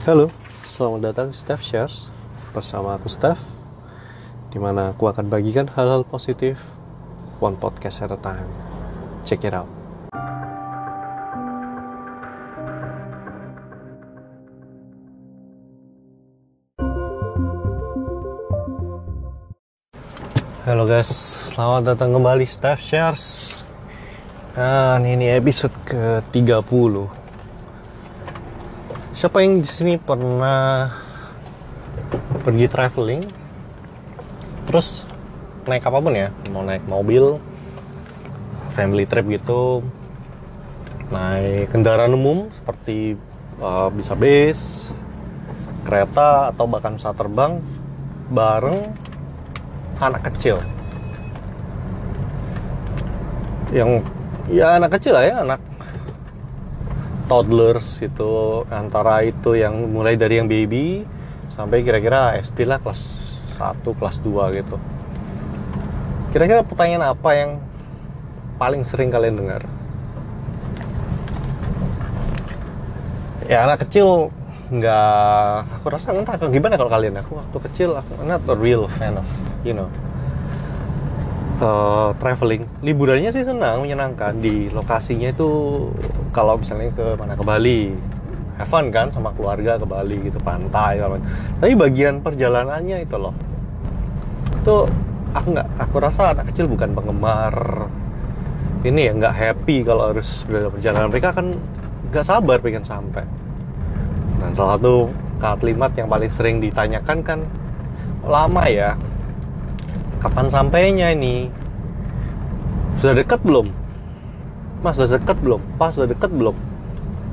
Halo, selamat datang di Steph Shares bersama aku Steph Di mana aku akan bagikan hal-hal positif One podcast at a time. Check it out. Halo guys, selamat datang kembali Steph Shares. Dan ini episode ke-30 Siapa yang di sini pernah pergi traveling? Terus naik apa pun ya mau naik mobil family trip gitu naik kendaraan umum seperti uh, bisa bus kereta atau bahkan pesawat terbang bareng anak kecil. Yang ya anak kecil lah ya anak toddlers itu antara itu yang mulai dari yang baby sampai kira-kira SD lah kelas 1 kelas 2 gitu. Kira-kira pertanyaan apa yang paling sering kalian dengar? Ya anak kecil nggak aku rasa entah gimana kalau kalian? Aku waktu kecil aku not a real fan of you know uh, traveling. Liburannya sih senang menyenangkan. Di lokasinya itu kalau misalnya ke mana ke Bali. Have fun kan sama keluarga ke Bali gitu pantai gitu. tapi bagian perjalanannya itu loh. Itu aku nggak aku rasa anak kecil bukan penggemar. Ini ya nggak happy kalau harus berada perjalanan. Mereka kan nggak sabar pengen sampai. Dan salah satu kalimat yang paling sering ditanyakan kan lama ya kapan sampainya ini? Sudah dekat belum? Mas sudah dekat belum? Pas sudah dekat belum?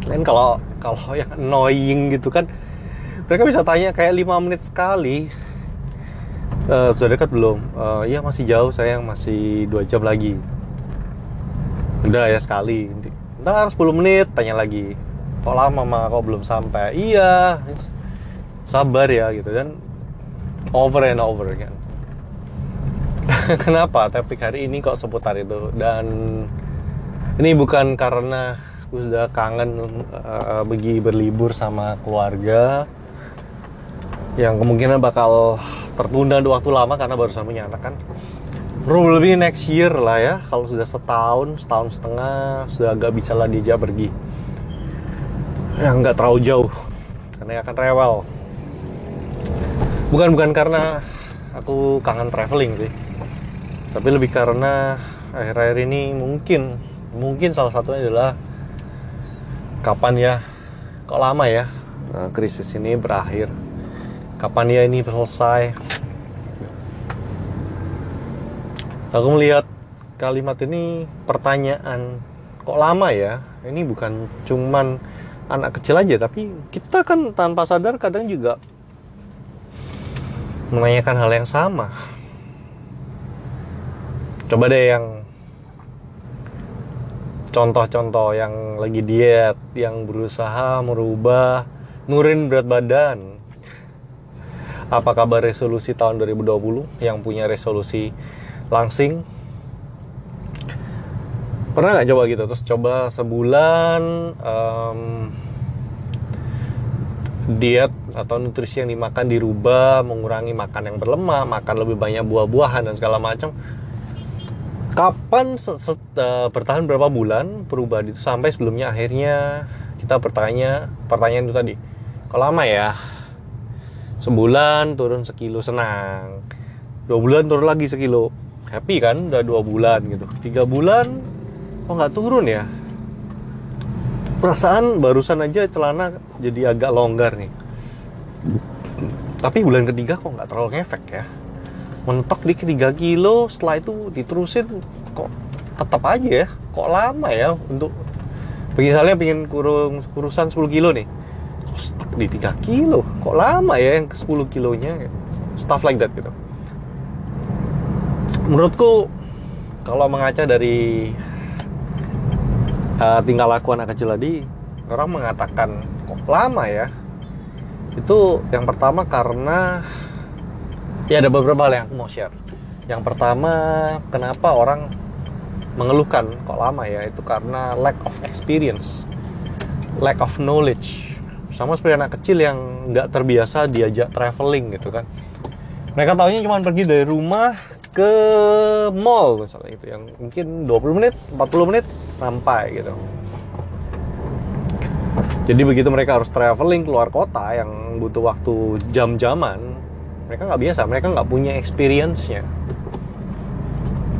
Lain kalau kalau yang annoying gitu kan mereka bisa tanya kayak lima menit sekali. Uh, sudah dekat belum? Uh, iya masih jauh sayang. Masih dua jam lagi. Udah ya sekali. Ntar 10 menit tanya lagi. Kok lama mah kok belum sampai? Iya. Sabar ya gitu. Dan over and over kan kenapa topik hari ini kok seputar itu? Dan ini bukan karena aku sudah kangen uh, pergi berlibur sama keluarga yang kemungkinan bakal tertunda waktu lama karena barusan punya anak kan? Probably next year lah ya kalau sudah setahun setahun setengah sudah agak bisa lah diajak pergi. Yang nggak terlalu jauh karena akan rewel. Bukan bukan karena aku kangen traveling sih tapi lebih karena akhir-akhir ini mungkin mungkin salah satunya adalah kapan ya kok lama ya nah, krisis ini berakhir. Kapan ya ini selesai? Aku melihat kalimat ini pertanyaan kok lama ya? Ini bukan cuman anak kecil aja tapi kita kan tanpa sadar kadang juga menanyakan hal yang sama coba deh yang contoh-contoh yang lagi diet yang berusaha merubah nurin berat badan. Apa kabar resolusi tahun 2020 yang punya resolusi langsing? Pernah nggak coba gitu? Terus coba sebulan um, diet atau nutrisi yang dimakan dirubah mengurangi makan yang berlemak makan lebih banyak buah-buahan dan segala macam kapan uh, bertahan berapa bulan perubahan itu sampai sebelumnya akhirnya kita bertanya pertanyaan itu tadi kalau lama ya? Sebulan turun sekilo senang. Dua bulan turun lagi sekilo. Happy kan? Udah dua bulan gitu. Tiga bulan? Kok nggak turun ya? Perasaan barusan aja celana jadi agak longgar nih. Tapi bulan ketiga kok nggak terlalu ngefek ya mentok di 3 kilo setelah itu diterusin kok tetap aja ya kok lama ya untuk misalnya pengen kurung kurusan 10 kilo nih kok stuck di 3 kilo kok lama ya yang ke 10 kilonya stuff like that gitu. Menurutku kalau mengaca dari uh, tingkah laku anak kecil tadi orang mengatakan kok lama ya itu yang pertama karena ya ada beberapa hal yang aku mau share. Yang pertama kenapa orang mengeluhkan kok lama ya? Itu karena lack of experience lack of knowledge. Sama seperti anak kecil yang nggak terbiasa diajak traveling gitu kan. Mereka taunya cuma pergi dari rumah ke mall misalnya gitu. Yang mungkin 20 menit 40 menit sampai gitu. Jadi begitu mereka harus traveling keluar kota yang butuh waktu jam-jaman mereka nggak biasa mereka nggak punya experience-nya.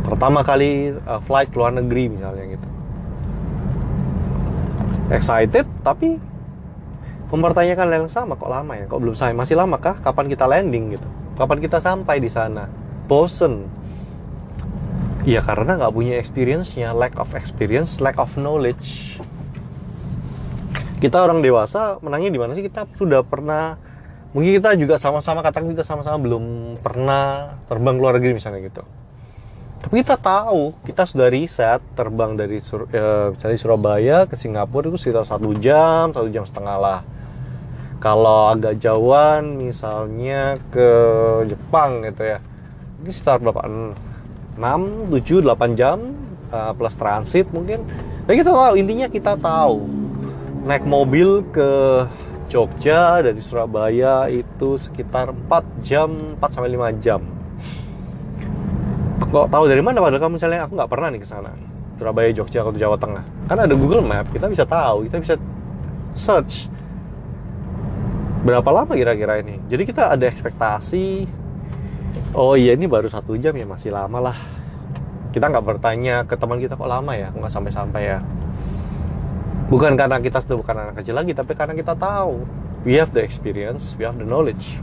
Pertama kali uh, flight keluar negeri misalnya gitu. Excited tapi mempertanyakan hal yang sama kok lama ya? Kok belum sampai masih lama kah? Kapan kita landing gitu? Kapan kita sampai di sana? Bosen. Ya karena nggak punya experience-nya. Lack of experience lack of knowledge. Kita orang dewasa menangnya di mana sih? Kita sudah pernah mungkin kita juga sama-sama katakan kita sama-sama belum pernah terbang luar negeri misalnya gitu. Tapi kita tahu kita sudah riset terbang dari Sur ya, misalnya Surabaya ke Singapura itu sekitar satu jam satu jam setengah lah. Kalau agak jauhan misalnya ke Jepang gitu ya ini sekitar berapa 6, 7, 8 jam uh, plus transit mungkin. Tapi kita tahu intinya kita tahu naik mobil ke Jogja dari Surabaya itu sekitar 4 jam 4 sampai 5 jam. Kok tahu dari mana? Padahal kamu misalnya aku nggak pernah nih ke sana. Surabaya Jogja atau Jawa Tengah. Kan ada Google Map kita bisa tahu kita bisa search. Berapa lama kira-kira ini? Jadi kita ada ekspektasi oh iya ini baru satu jam ya masih lama lah. Kita nggak bertanya ke teman kita kok lama ya? Nggak sampai-sampai ya bukan karena kita sudah bukan anak kecil lagi tapi karena kita tahu. We have the experience we have the knowledge.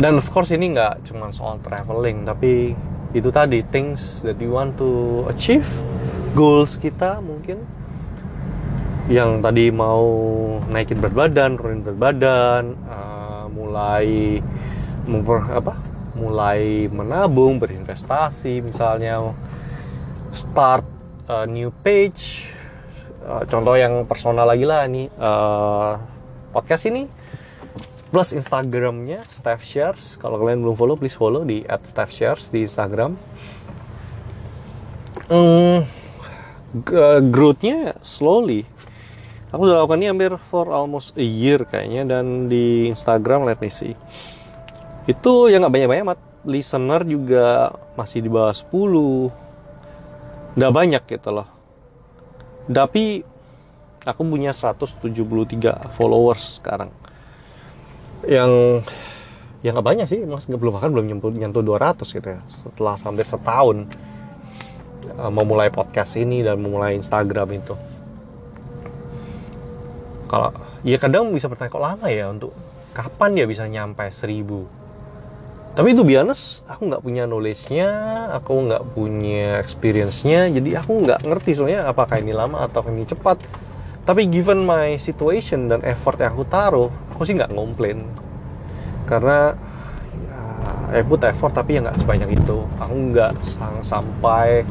Dan of course ini nggak cuma soal traveling tapi itu tadi things that you want to achieve goals kita mungkin. Yang tadi mau naikin berat badan, turunin berat badan, uh, mulai memper, apa? mulai menabung, berinvestasi misalnya start a new page. Uh, contoh yang personal lagi lah nih uh, podcast ini plus Instagramnya Steph Shares. Kalau kalian belum follow, please follow di @StephShares di Instagram. Hmm, growth-nya slowly aku udah lakukan ini hampir for almost a year kayaknya dan di Instagram let me see itu ya nggak banyak-banyak amat listener juga masih di bawah 10 nggak banyak gitu loh. Tapi aku punya 173 followers sekarang. Yang ya nggak banyak sih. Mas belum bahkan belum nyentuh nyentuh 200 gitu ya. Setelah hampir setahun eh, memulai podcast ini dan memulai Instagram itu. Kalau ya kadang bisa bertanya kok lama ya untuk kapan dia bisa nyampe seribu tapi itu biasa aku nggak punya knowledge-nya aku nggak punya experience-nya jadi aku nggak ngerti soalnya apakah ini lama atau ini cepat. Tapi given my situation dan effort yang aku taruh aku sih nggak ngomplain karena ya, I put effort tapi ya nggak sebanyak itu. Aku nggak sampai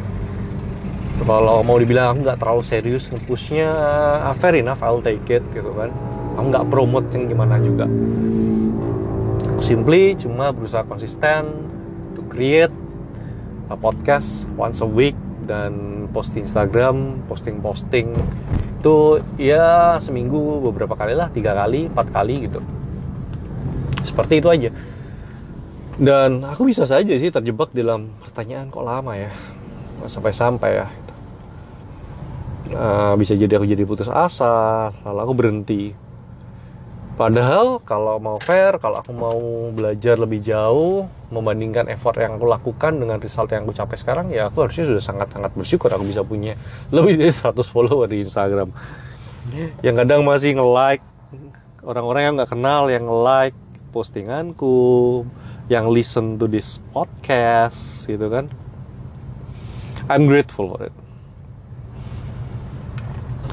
kalau mau dibilang aku nggak terlalu serius ngepushnya uh, fair enough I'll take it gitu kan. Aku nggak promote yang gimana juga simply cuma berusaha konsisten to create a podcast once a week dan post Instagram posting-posting. Itu ya seminggu beberapa kali lah tiga kali empat kali gitu. Seperti itu aja. Dan aku bisa saja sih terjebak dalam pertanyaan kok lama ya. Sampai-sampai ya uh, bisa jadi aku jadi putus asa lalu aku berhenti padahal kalau mau fair kalau aku mau belajar lebih jauh membandingkan effort yang aku lakukan dengan result yang aku capai sekarang ya aku harusnya sudah sangat-sangat bersyukur aku bisa punya lebih dari 100 follower di Instagram. Yang kadang masih nge-like orang-orang yang nggak kenal yang nge-like postinganku yang listen to this podcast gitu kan. I'm grateful for it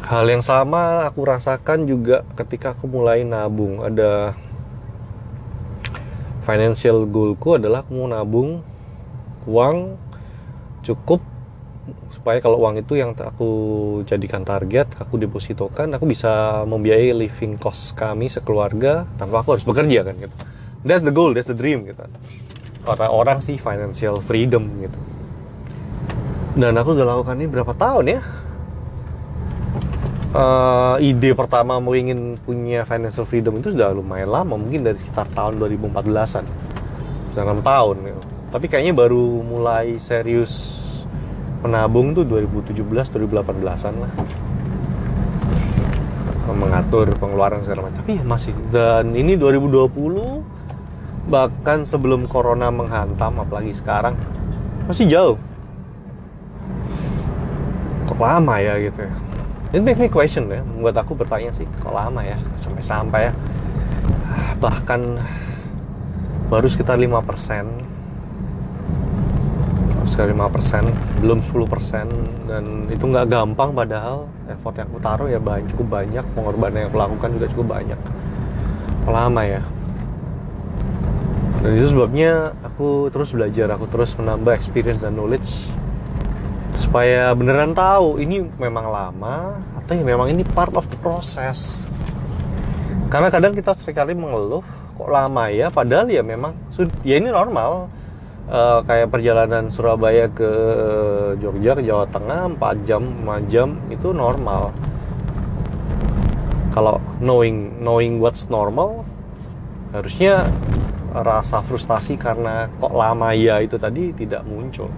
Hal yang sama aku rasakan juga ketika aku mulai nabung. Ada financial goalku adalah aku mau nabung uang cukup supaya kalau uang itu yang aku jadikan target, aku depositokan, aku bisa membiayai living cost kami sekeluarga tanpa aku harus bekerja kan gitu. That's the goal, that's the dream gitu. Orang orang sih financial freedom gitu. Dan aku udah lakukan ini berapa tahun ya? Uh, ide pertama mau ingin punya financial freedom itu sudah lumayan lama mungkin dari sekitar tahun 2014an sudah enam tahun gitu. tapi kayaknya baru mulai serius menabung tuh 2017 2018an lah. Mengatur pengeluaran segala macam. Tapi ya masih. Dan ini 2020 bahkan sebelum corona menghantam apalagi sekarang masih jauh. Kok lama ya gitu ya It make me question ya, buat aku bertanya sih, kok lama ya sampai-sampai ya. Bahkan baru sekitar 5% sekitar 5% belum 10% dan itu nggak gampang padahal effort yang aku taruh ya banyak, cukup banyak. Pengorbanan yang aku lakukan juga cukup banyak. Lama ya. Dan itu sebabnya aku terus belajar aku terus menambah experience dan knowledge supaya beneran tahu ini memang lama atau ya memang ini part of the process. Karena kadang kita sering kali mengeluh kok lama ya? Padahal ya memang ya ini normal. Uh, kayak perjalanan Surabaya ke Jogja ke Jawa Tengah 4 jam 5 jam itu normal. Kalau knowing knowing what's normal harusnya rasa frustasi karena kok lama ya itu tadi tidak muncul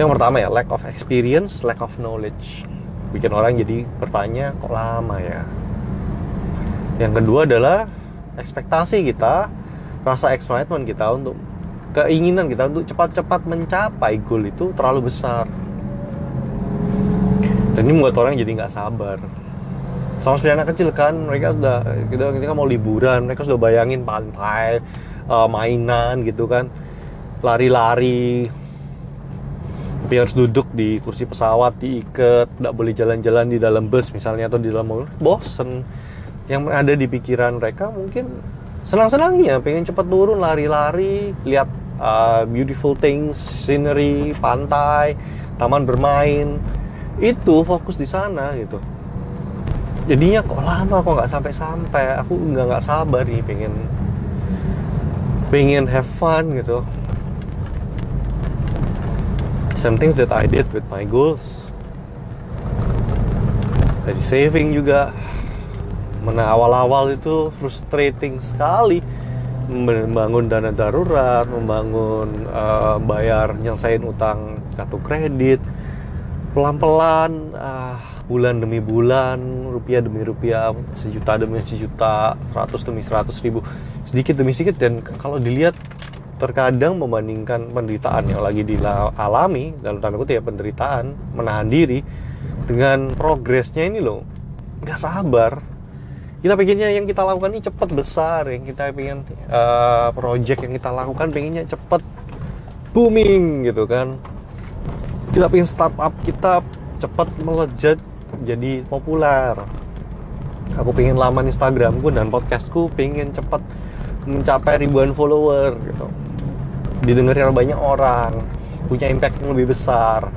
yang pertama ya lack of experience lack of knowledge. Bikin orang jadi bertanya kok lama ya? Yang kedua adalah ekspektasi kita rasa excitement kita untuk keinginan kita untuk cepat-cepat mencapai goal itu terlalu besar. Dan ini membuat orang jadi nggak sabar. Sama seperti anak kecil kan mereka sudah kita kita mau liburan mereka sudah bayangin pantai uh, mainan gitu kan. Lari-lari tapi harus duduk di kursi pesawat diikat tidak boleh jalan-jalan di dalam bus misalnya atau di dalam mobil. Bosen. Yang ada di pikiran mereka mungkin senang-senangnya pengen cepat turun lari-lari lihat uh, beautiful things scenery pantai taman bermain. Itu fokus di sana gitu. Jadinya kok lama kok nggak sampai-sampai. Aku nggak nggak sabar nih pengen pengen have fun gitu some things that I did with my goals. Dari saving juga. Mana awal-awal itu frustrating sekali. Membangun dana darurat membangun uh, bayar nyelesain utang kartu kredit. Pelan-pelan uh, bulan demi bulan rupiah demi rupiah sejuta demi sejuta ratus demi seratus ribu. Sedikit demi sedikit dan kalau dilihat terkadang membandingkan penderitaan yang lagi dialami dalam tanda kutip ya penderitaan menahan diri dengan progresnya ini loh nggak sabar. Kita pengennya yang kita lakukan ini cepat besar yang kita pengen uh, project yang kita lakukan pengennya cepat booming gitu kan. Kita pengen startup kita cepat melejit jadi populer. Aku pengen laman Instagramku dan podcastku pengen cepat mencapai ribuan follower gitu didengar banyak orang punya impact yang lebih besar.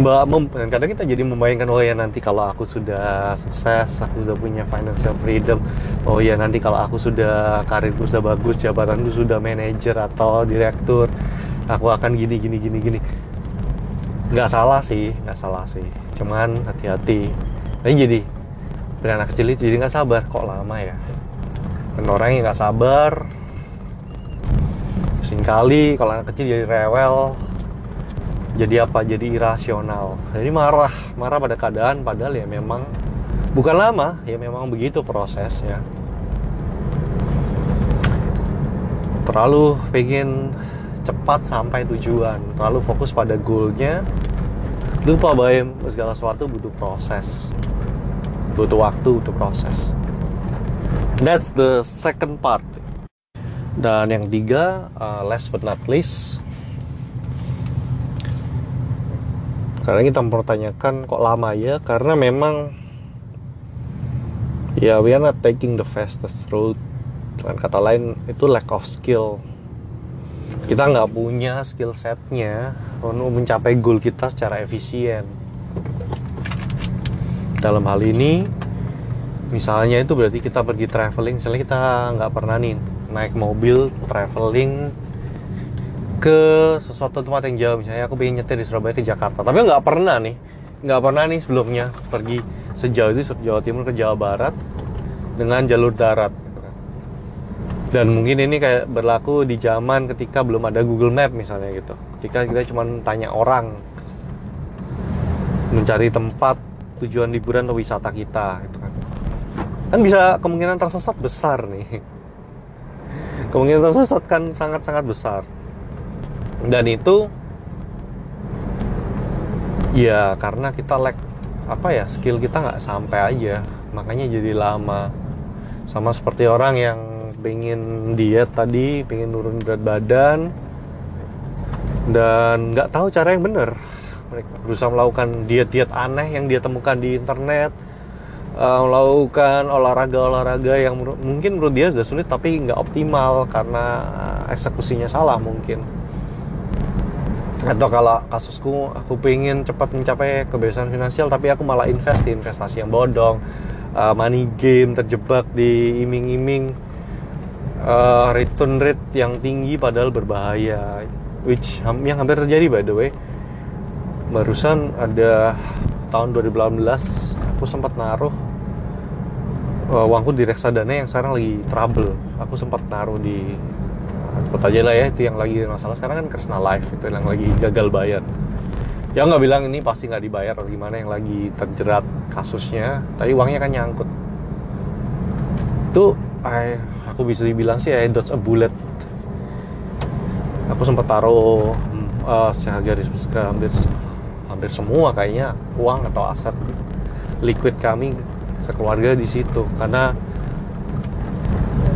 Mbak kadang kita jadi membayangkan oh ya nanti kalau aku sudah sukses aku sudah punya financial freedom oh ya nanti kalau aku sudah karirku sudah bagus jabatanku sudah manajer atau direktur aku akan gini gini gini gini. Nggak salah sih nggak salah sih. Cuman hati-hati. Ini jadi anak kecil itu jadi nggak sabar kok lama ya? Dan orang yang nggak sabar kali kalau anak kecil jadi rewel jadi apa? Jadi irasional. Jadi marah marah pada keadaan padahal ya memang bukan lama ya memang begitu prosesnya. Terlalu pengen cepat sampai tujuan terlalu fokus pada goalnya lupa bahwa segala sesuatu butuh proses. Butuh waktu butuh proses. That's the second part dan yang tiga, uh, last but not least, karena kita mempertanyakan kok lama ya, karena memang ya we are not taking the fastest road. Dengan kata lain itu lack of skill. Kita nggak punya skill setnya untuk mencapai goal kita secara efisien. Dalam hal ini, misalnya itu berarti kita pergi traveling, misalnya kita nggak pernah nih naik mobil traveling ke sesuatu tempat yang jauh. Misalnya aku pengen nyetir di Surabaya ke Jakarta. Tapi nggak pernah nih nggak pernah nih sebelumnya pergi sejauh itu Jawa Timur ke Jawa Barat dengan jalur darat. Dan mungkin ini kayak berlaku di zaman ketika belum ada Google Map misalnya gitu. Ketika kita cuma tanya orang mencari tempat tujuan liburan atau wisata kita gitu kan bisa kemungkinan tersesat besar nih. Kemungkinan tersesat kan sangat-sangat besar. Dan itu ya karena kita lag apa ya skill kita nggak sampai aja. Makanya jadi lama. Sama seperti orang yang pengen diet tadi pengen turun berat badan dan nggak tahu cara yang benar. Mereka berusaha melakukan diet-diet aneh yang dia temukan di internet uh, melakukan olahraga-olahraga yang menur mungkin menurut dia sudah sulit tapi nggak optimal karena eksekusinya salah mungkin. Atau kalau kasusku aku pengen cepat mencapai kebebasan finansial tapi aku malah invest di investasi yang bodong. Uh, money game terjebak di iming-iming uh, return rate yang tinggi padahal berbahaya. Which yang hampir terjadi by the way. Barusan ada tahun 2018 aku sempat naruh uh, uangku di reksadana yang sekarang lagi trouble. Aku sempat naruh di sebut aja lah ya itu yang lagi masalah. Sekarang kan Krishna Life itu yang lagi gagal bayar. Ya nggak bilang ini pasti nggak dibayar atau gimana yang lagi terjerat kasusnya tapi uangnya kan nyangkut. Itu I, aku bisa dibilang sih I dodge a bullet. Aku sempat taruh uh, secara garis hampir hampir semua kayaknya uang atau aset liquid kami sekeluarga di situ. Karena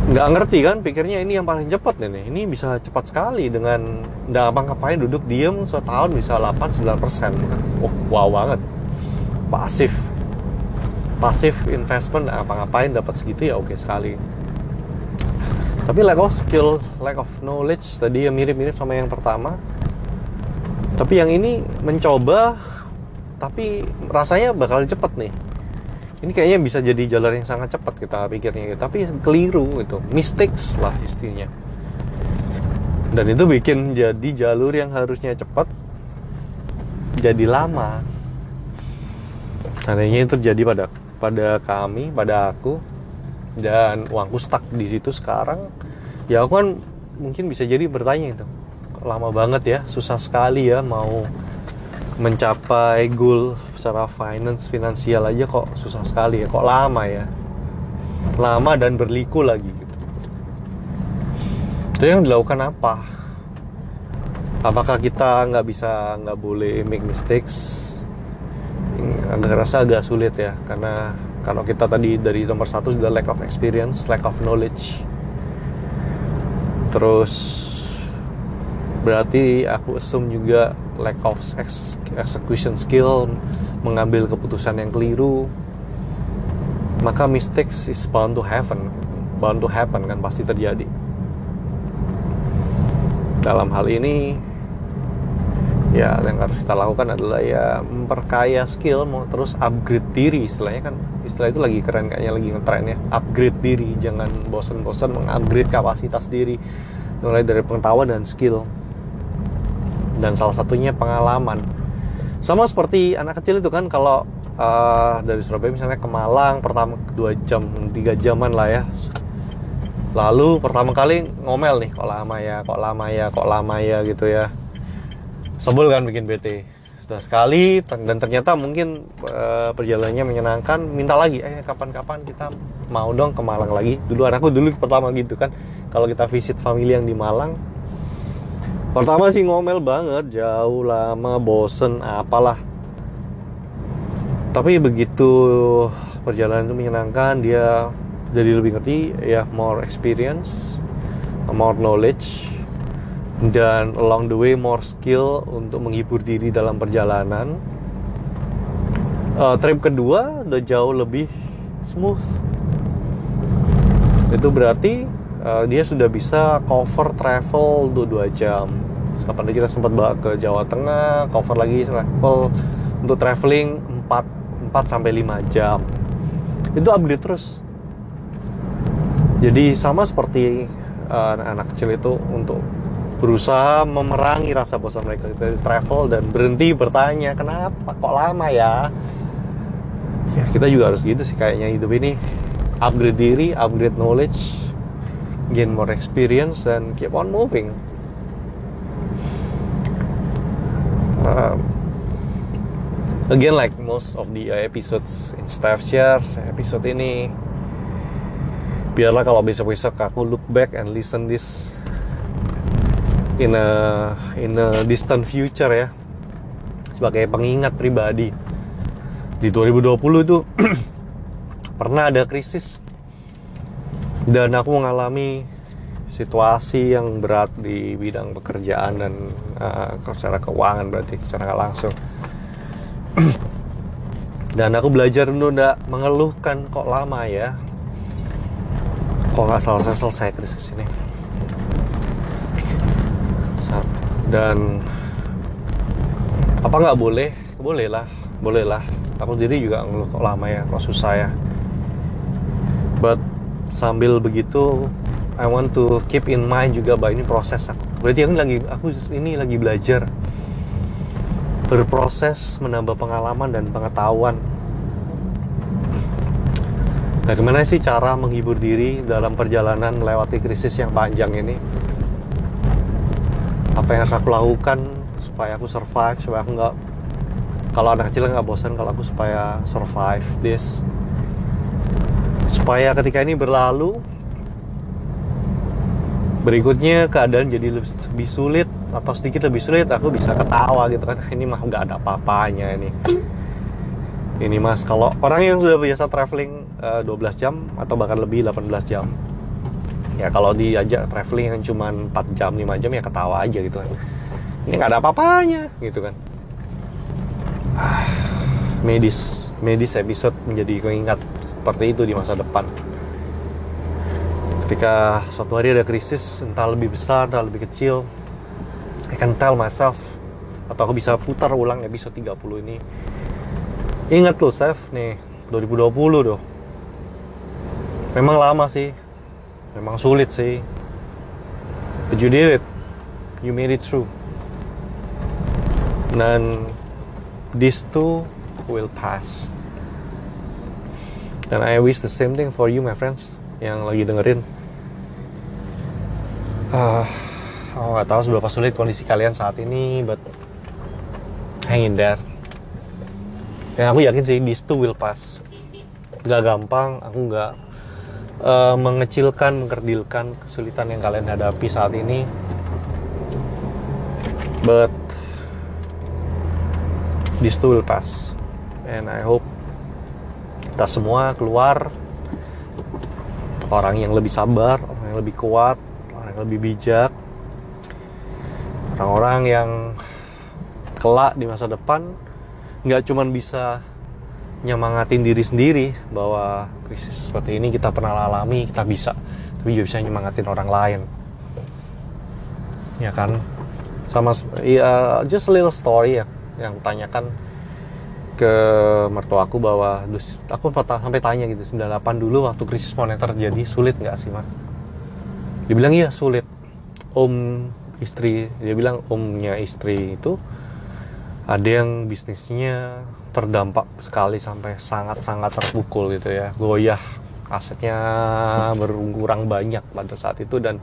nggak ngerti kan pikirnya ini yang paling cepat nih ini bisa cepat sekali dengan nggak apa ngapain duduk diem setahun bisa 8-9 persen. Oh, wow banget. Pasif pasif investment apa ngapain dapat segitu ya oke sekali. Tapi lack of skill lack of knowledge tadi yang mirip-mirip sama yang pertama tapi yang ini mencoba tapi rasanya bakal cepet nih. Ini kayaknya bisa jadi jalur yang sangat cepat kita pikirnya. Gitu. tapi keliru itu mistakes lah istilahnya. Dan itu bikin jadi jalur yang harusnya cepat jadi lama. Anehnya itu terjadi pada pada kami pada aku dan uangku stuck di situ sekarang ya aku kan mungkin bisa jadi bertanya itu lama banget ya. Susah sekali ya mau mencapai goal secara finance finansial aja kok susah sekali ya. Kok lama ya? Lama dan berliku lagi gitu. Itu yang dilakukan apa? Apakah kita nggak bisa nggak boleh make mistakes? Agak rasa agak sulit ya karena kalau kita tadi dari nomor satu sudah lack of experience lack of knowledge. Terus berarti aku assume juga lack of execution skill mengambil keputusan yang keliru. Maka mistakes is bound to happen. Bound to happen kan pasti terjadi. Dalam hal ini ya yang harus kita lakukan adalah ya memperkaya skill mau terus upgrade diri. Istilahnya kan istilah itu lagi keren kayaknya lagi ngetren ya upgrade diri jangan bosan-bosan mengupgrade kapasitas diri. Mulai dari pengetahuan dan skill dan salah satunya pengalaman. Sama seperti anak kecil itu kan kalau uh, dari Surabaya misalnya ke Malang pertama dua jam tiga jaman lah ya. Lalu pertama kali ngomel nih kok lama ya kok lama ya kok lama ya gitu ya. Sebel kan bikin BT sudah sekali dan ternyata mungkin uh, perjalanannya menyenangkan minta lagi eh kapan-kapan kita mau dong ke Malang lagi. Dulu anakku dulu pertama gitu kan. Kalau kita visit family yang di Malang Pertama sih ngomel banget, jauh lama, bosen, apalah. Tapi begitu perjalanan itu menyenangkan, dia jadi lebih ngerti, ya more experience, more knowledge, dan along the way more skill untuk menghibur diri dalam perjalanan. Uh, trip kedua udah jauh lebih smooth. Itu berarti uh, dia sudah bisa cover travel 22 jam kapan kita sempat bawa ke Jawa Tengah cover lagi travel untuk traveling 4 4 sampai 5 jam. Itu upgrade terus. Jadi sama seperti anak-anak uh, kecil itu untuk berusaha memerangi rasa bosan mereka. Dari travel dan berhenti bertanya kenapa? Kok lama ya? Ya kita juga harus gitu sih kayaknya hidup ini. Upgrade diri upgrade knowledge gain more experience dan keep on moving um, again like most of the uh, episodes in staff shares episode ini biarlah kalau besok-besok aku look back and listen this in a in a distant future ya sebagai pengingat pribadi. Di 2020 itu pernah ada krisis. Dan aku mengalami situasi yang berat di bidang pekerjaan dan uh, secara keuangan berarti secara langsung. Dan aku belajar untuk mengeluhkan kok lama ya. Kok nggak selesai selesai krisis ini. Dan apa nggak boleh? Boleh lah boleh lah. Aku sendiri juga ngeluh kok lama ya kok susah ya. But sambil begitu I want to keep in mind juga bahwa ini proses aku berarti aku lagi aku ini lagi belajar berproses menambah pengalaman dan pengetahuan Nah, gimana sih cara menghibur diri dalam perjalanan melewati krisis yang panjang ini? apa yang harus aku lakukan supaya aku survive supaya aku nggak kalau anak kecil nggak bosan kalau aku supaya survive this supaya ketika ini berlalu berikutnya keadaan jadi lebih sulit atau sedikit lebih sulit aku bisa ketawa gitu kan. Ini mah nggak ada apa-apanya ini. Ini mas kalau orang yang sudah biasa traveling uh, eh, 12 jam atau bahkan lebih 18 jam ya kalau diajak traveling yang cuma 4 jam 5 jam ya ketawa aja gitu kan. Ini nggak ada apa-apanya gitu kan. Medis medis episode menjadi keingat seperti itu di masa depan ketika suatu hari ada krisis entah lebih besar entah lebih kecil I can tell myself atau aku bisa putar ulang episode 30 ini. Ingat loh Chef nih 2020 doh memang lama sih. Memang sulit sih. But you did it. You made it through. Dan this too will pass. And I wish the same thing for you my friends yang lagi dengerin uh, aku nggak tahu seberapa sulit kondisi kalian saat ini but hang in there dan aku yakin sih this too will pass gak gampang aku nggak uh, mengecilkan, mengkerdilkan kesulitan yang kalian hadapi saat ini. But this too will pass. And I hope kita semua keluar orang yang lebih sabar, orang yang lebih kuat, yang lebih bijak, orang-orang yang kelak di masa depan nggak cuma bisa nyemangatin diri sendiri bahwa krisis seperti ini kita pernah alami kita bisa tapi juga bisa nyemangatin orang lain. Ya kan? Sama ya just a little story ya yang tanyakan ke mertuaku bahwa aku sampai tanya gitu 98 dulu waktu krisis moneter terjadi sulit nggak sih mah dia bilang iya sulit. Om istri dia bilang omnya istri itu ada yang bisnisnya terdampak sekali sampai sangat-sangat terpukul gitu ya. Goyah asetnya berkurang banyak pada saat itu dan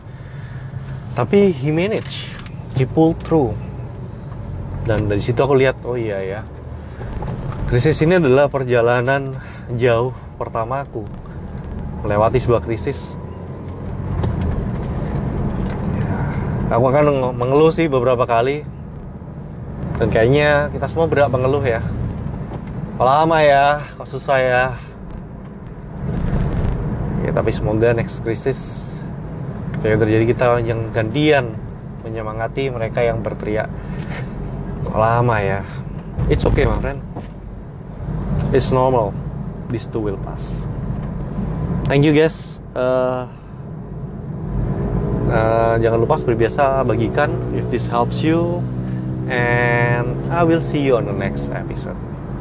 tapi he manage he pull through. Dan dari situ aku lihat oh iya ya krisis ini adalah perjalanan jauh pertama aku melewati sebuah krisis aku akan mengeluh sih beberapa kali. Dan kayaknya kita semua berat mengeluh ya. Kok lama ya? Kok susah ya? Ya tapi semoga next krisis yang terjadi kita yang gantian menyemangati mereka yang berteriak. Kok lama ya? It's okay my friend. It's normal. This too will pass. Thank you guys. Uh, uh, jangan lupa seperti biasa bagikan if this helps you and I will see you on the next episode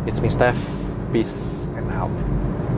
It's me, Steph. Peace and out.